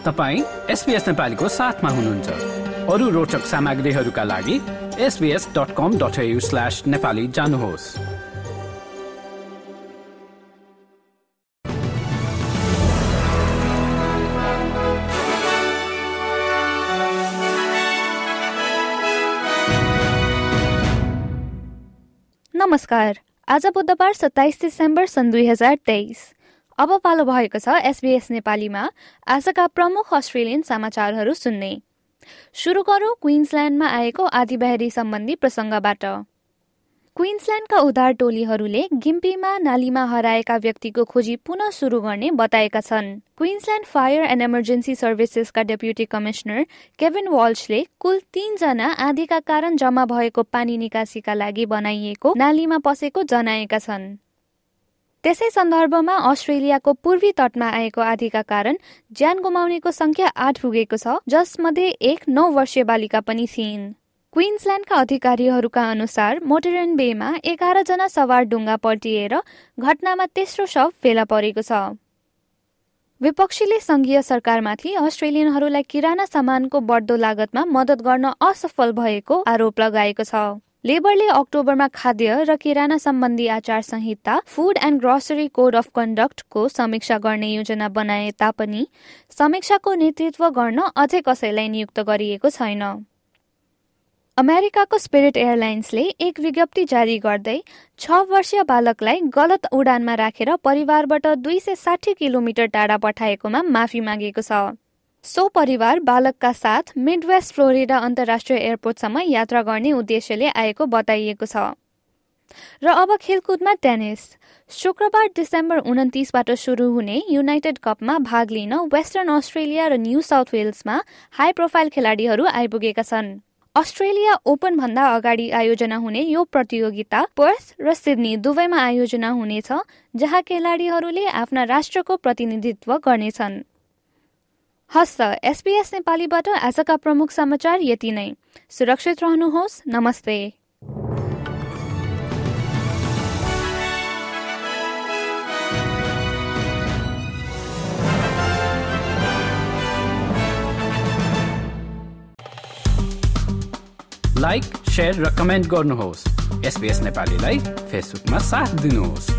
तपाईँ एसपिएस नेपालीको साथमा हुनुहुन्छ। अरू रोचक सामग्रीहरूका लागि SBS dot com dot slash Nepali जानुहोस्। नमस्कार। आज बुधबार सत्ताइस डिसेम्बर सन् दुई हजार तेइस। अब पालो भएको छ एसबीएस नेपालीमा। आजका प्रमुख अस्ट्रेलियन समाचारहरू सुन्ने। सुरु गरौँ क्विन्सल्यान्डमा आएको आदिबाहेरी सम्बन्धी प्रसङ्गबाट। क्विन्सल्यान्डका उद्धार टोलीहरूले गिम्पीमा नालीमा हराएका व्यक्तिको खोजी पुनः सुरु गर्ने बताएका छन्। क्विन्सल्यान्ड फायर एन्ड इमर्जेन्सी सर्भिसेसका डेप्युटी कमिश्नर केभिन वाल्सले कुल तीनजना आधीका कारण जम्मा भएको पानी निकासीका लागि बनाइएको नालीमा पसेको जनाएका छन्। त्यसै सन्दर्भमा अस्ट्रेलियाको पूर्वी तटमा आएको आधीका कारण ज्यान गुमाउनेको संख्या आठ पुगेको छ जसमध्ये एक नौ वर्षीय बालिका पनि थिइन्। क्विन्सल्यान्डका अधिकारीहरूका अनुसार मोटेरन बेमा एघारजना सवार डुङ्गा पल्टिएर घटनामा तेस्रो शव फेला परेको छ। विपक्षीले संघीय सरकारमाथि अस्ट्रेलियनहरूलाई किराना सामानको बढ्दो लागतमा मद्दत गर्न असफल भएको आरोप लगाएको छ। लेबरले अक्टोबरमा खाद्य र किराना सम्बन्धी आचार संहिता food and grocery code of कन्डक्टको समीक्षा गर्ने योजना बनाए तापनि समीक्षाको नेतृत्व गर्न अझै कसैलाई नियुक्त गरिएको छैन। अमेरिकाको स्पिरिट एयरलाइन्सले एक विज्ञप्ति जारी गर्दै छ वर्षीय बालकलाई गलत उडानमा राखेर परिवारबाट दुई सय साठी किलोमिटर टाढा पठाएकोमा माफी मागेको छ। सो परिवार बालकका साथ मिडवेस्ट फ्लोरिडा अन्तर्राष्ट्रिय एयरपोर्टसम्म यात्रा गर्ने उद्देश्यले आएको बताइएको छ। र अब खेलकुदमा टेनिस। शुक्रबार डिसेम्बर उन्तिसबाट सुरु हुने युनाइटेड कपमा भाग लिन वेस्टर्न अस्ट्रेलिया र न्यू साउथ वेल्समा हाई प्रोफाइल खेलाडीहरू आइपुगेका छन्। अस्ट्रेलिया ओपन भन्दा अगाडि आयोजना हुने यो प्रतियोगिता पर्थ र सिडनी दुवैमा आयोजना हुनेछ जहाँ खेलाडीहरूले आफ्ना राष्ट्रको प्रतिनिधित्व गर्नेछन्। हस्त एसपीएस नेपालीबाट आजका प्रमुख समाचार यति नै। सुरक्षित रहनुहोस्। नमस्ते। लाइक र कमेन्ट गर्नुहोस्। एसपिएस नेपालीलाई फेसबुकमा साथ दिनुहोस्।